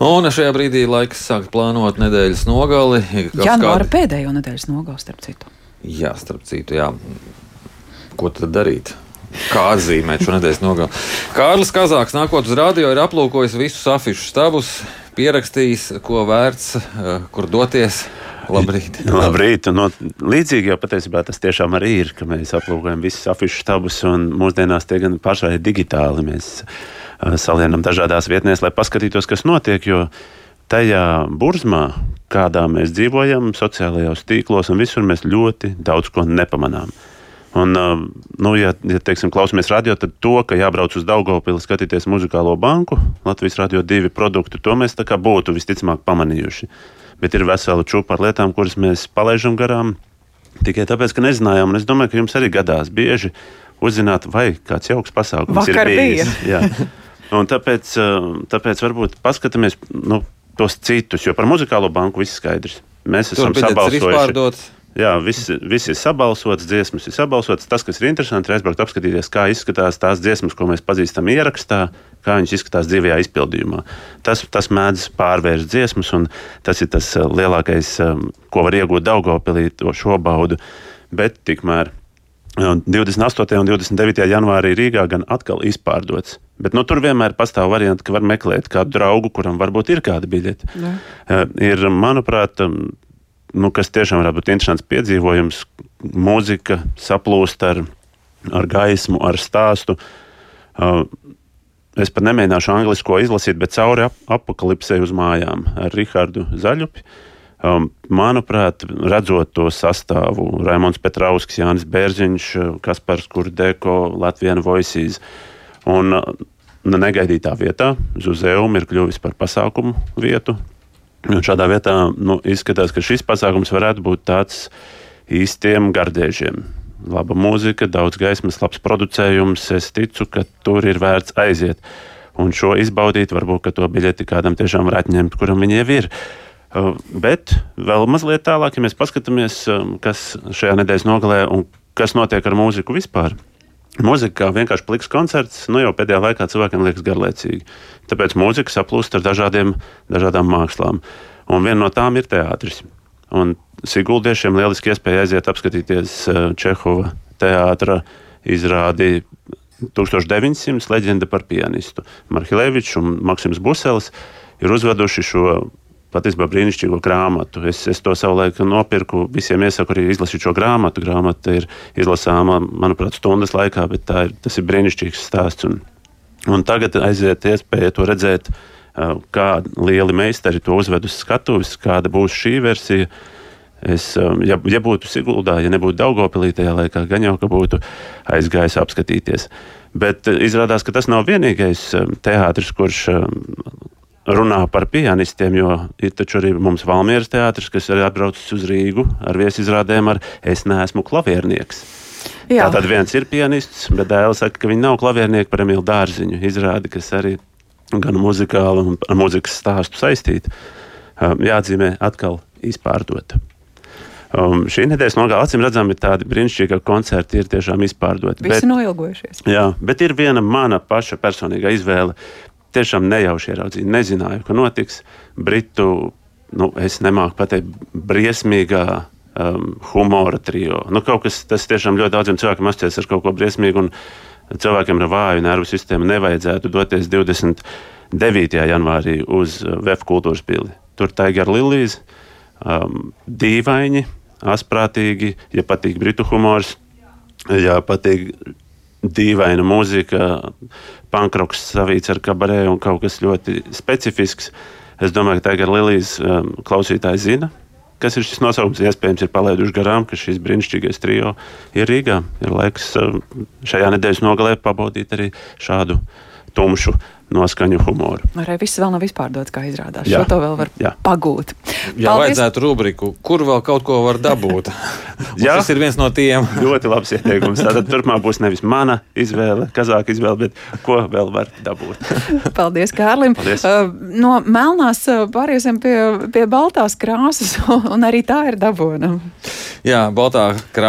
Un šajā brīdī laiks sākt plānot nedēļas nogali. Janvāra kādi... pēdējo nedēļas nogali, starp citu. Jā, starp citu, jā. Ko tad darīt? Kā atzīmēt šo nedēļas nogali? Kārlis Kazāks nākot uz radio ir aplūkojis visus afišu stabus, pierakstījis, ko vērts, eh, kur doties. Labrīt. Labrīt. No, līdzīgi jau patiesībā tas tiešām arī ir, ka mēs aplūkojam visus afišu stabus, un mūsdienās tie gan pašai digitāli. Mēs uh, salienam dažādās vietnēs, lai paskatītos, kas notiek. Jo tajā burzmā, kādā mēs dzīvojam, sociālajos tīklos un visur, mēs ļoti daudz ko nepamanām. Un, uh, nu, ja, ja teiksim, klausāmies radio, tad to, ka jābrauc uz Daugopili skatīties muzikālo banku, Latvijas radio divi produktu, to mēs būtu visticamāk pamanījuši bet ir vesela čūpa ar lietām, kuras mēs palaidām garām. Tikai tāpēc, ka nezinājām, un es domāju, ka jums arī gadās bieži uzzināt, vai kāds jauks pasākums Vakar ir bijis. Jā. Un tāpēc, eh, tāpēc varbūt paskatāmies nu, tos citus, jo par muzikālo banku viss skaidrs. Mēs esam sabalsojuši. Jā, viss, viss ir sabalsots, dziesmas ir sabalsotas. Tas, kas ir interesanti, ir aizbraukt apskatīties, kā izskatās tās dziesmas, ko mēs pazīstam ierakstā, kā viņas izskatās dzīvajā izpildījumā. Tas, tas mēdz pārvērst dziesmas, un tas ir tas eh, lielākais, eh, ko var iegūt Daugopilī, to šobaudu. Bet tikmēr 28. Eh, un 29. janvārī Rīgā gan atkal izpārdots. Bet nu, tur vienmēr pastāv varianti, ka var meklēt kādu draugu, kuram varbūt ir kāda biļete. Ne. Ir, manuprāt, nu, kas tiešām varētu būt interesants piedzīvojums. Mūzika saplūst ar, ar gaismu, ar stāstu. Uh, es pat nemēģināšu anglisko izlasīt, bet cauri ap apakalipsē uz mājām ar Rihardu Zaļupi. Um, manuprāt, redzot to sastāvu, Raimons Petrausks, Jānis Bērziņš, Kaspars Kurdeko, Latvijas Voices. Un uh, negaidītā vietā Zuzeum ir kļuvis par pasākumu vietu Un šādā vietā nu, izskatās, ka šis pasākums varētu būt tāds īstiem gardēžiem. Laba mūzika, daudz gaismas, labs producējums. Es ticu, ka tur ir vērts aiziet un šo izbaudīt. Varbūt to biļeti kādam tiešām varētu ņemt, kuram viņi jau ir. Uh, bet vēl mazliet tālāk, ja mēs paskatāmies, um, kas šajā nedēļas nogalē un kas notiek ar mūziku vispār. Mūzika kā vienkārši pliks koncerts, nu jau pēdējā laikā cilvēkiem liekas garlaicīgi. Tāpēc mūzika saplūst ar dažādiem, dažādām mākslām. Un viena no tām ir teātris. Un Siguldiešiem lieliski iespēja aiziet apskatīties eh, Čehova teātra izrādi 1900 leģenda par pianistu. Marhilevičs un Maksims Buselis ir uzveduši šo patiesībā brīnišķīgo grāmatu. Es, es to savulaik nopirku. Visiem iesaku arī izlasīt šo grāmatu. Grāmata ir izlasāma, manuprāt, stundas laikā, bet ir, tas ir brīnišķīgs stāsts. Un, un tagad aiziet iespēja to redzēt, kā lieli meistari to uzved uz skatuves, kāda būs šī versija. Es, ja, ja būtu Siguldā, ja nebūtu Daugopilī tajā laikā, gan jau ka būtu aizgājis apskatīties. Bet izrādās, ka tas nav vienīgais teātris, kurš runā par pianistiem, jo ir taču arī mums Valmieras teātris, kas ir atbraucis uz Rīgu ar viesizrādēm ar Es neesmu klaviernieks. Jā. Tātad viens ir pianists, bet dēls saka, ka viņi nav klaviernieki par Emīlu Dārziņu izrādi, kas arī gan muzikāli un ar mūzikas stāstu saistīta. Um, jāatzīmē atkal izpārdota. Um, šī nedēļas nogalē acīm redzami tādi brīnišķīgi koncerti ir tiešām izpārdoti. Visi bet, noilgojušies. Jā, bet ir viena mana paša personīgā izvēle tiešām nejauši ieraudzīju, nezināju, ka notiks. Britu, nu, es nemāku pateikt, briesmīgā um, humora trio. Nu, kaut kas tas tiešām ļoti daudziem cilvēkiem asociēs ar kaut ko briesmīgu, un cilvēkiem ar vāju nervu sistēmu nevajadzētu doties 29. janvārī uz uh, VF kultūras pili. Tur Tiger Lilijas, um, dīvaini, asprātīgi, ja patīk britu humors, ja patīk dīvaina mūzika, pankroks savīts ar kabarē un kaut kas ļoti specifisks. Es domāju, ka tagad Lilijas um, klausītāji zina, kas ir šis nosaukums. Iespējams, ir palaiduši garām, ka šis brīnišķīgais trio ir Rīgā. Ir laiks um, šajā nedēļas nogalē pabaudīt arī šādu tumšu noskaņu humoru. Arī viss vēl nav izpārdots, kā izrādās. Jā. Šo to vēl var Jā. pagūt. Jā, Paldies. vajadzētu rubriku, kur vēl kaut ko var dabūt. Jā, tas ir viens no tiem. ļoti labs ieteikums. Tātad turpmāk būs nevis mana izvēle, kazāka izvēle, bet ko vēl var dabūt. Paldies, Kārlim. Paldies. Uh, no melnās uh, pāriesim pie, pie baltās krāsas, un arī tā ir dabūna. Jā, baltā krāsa.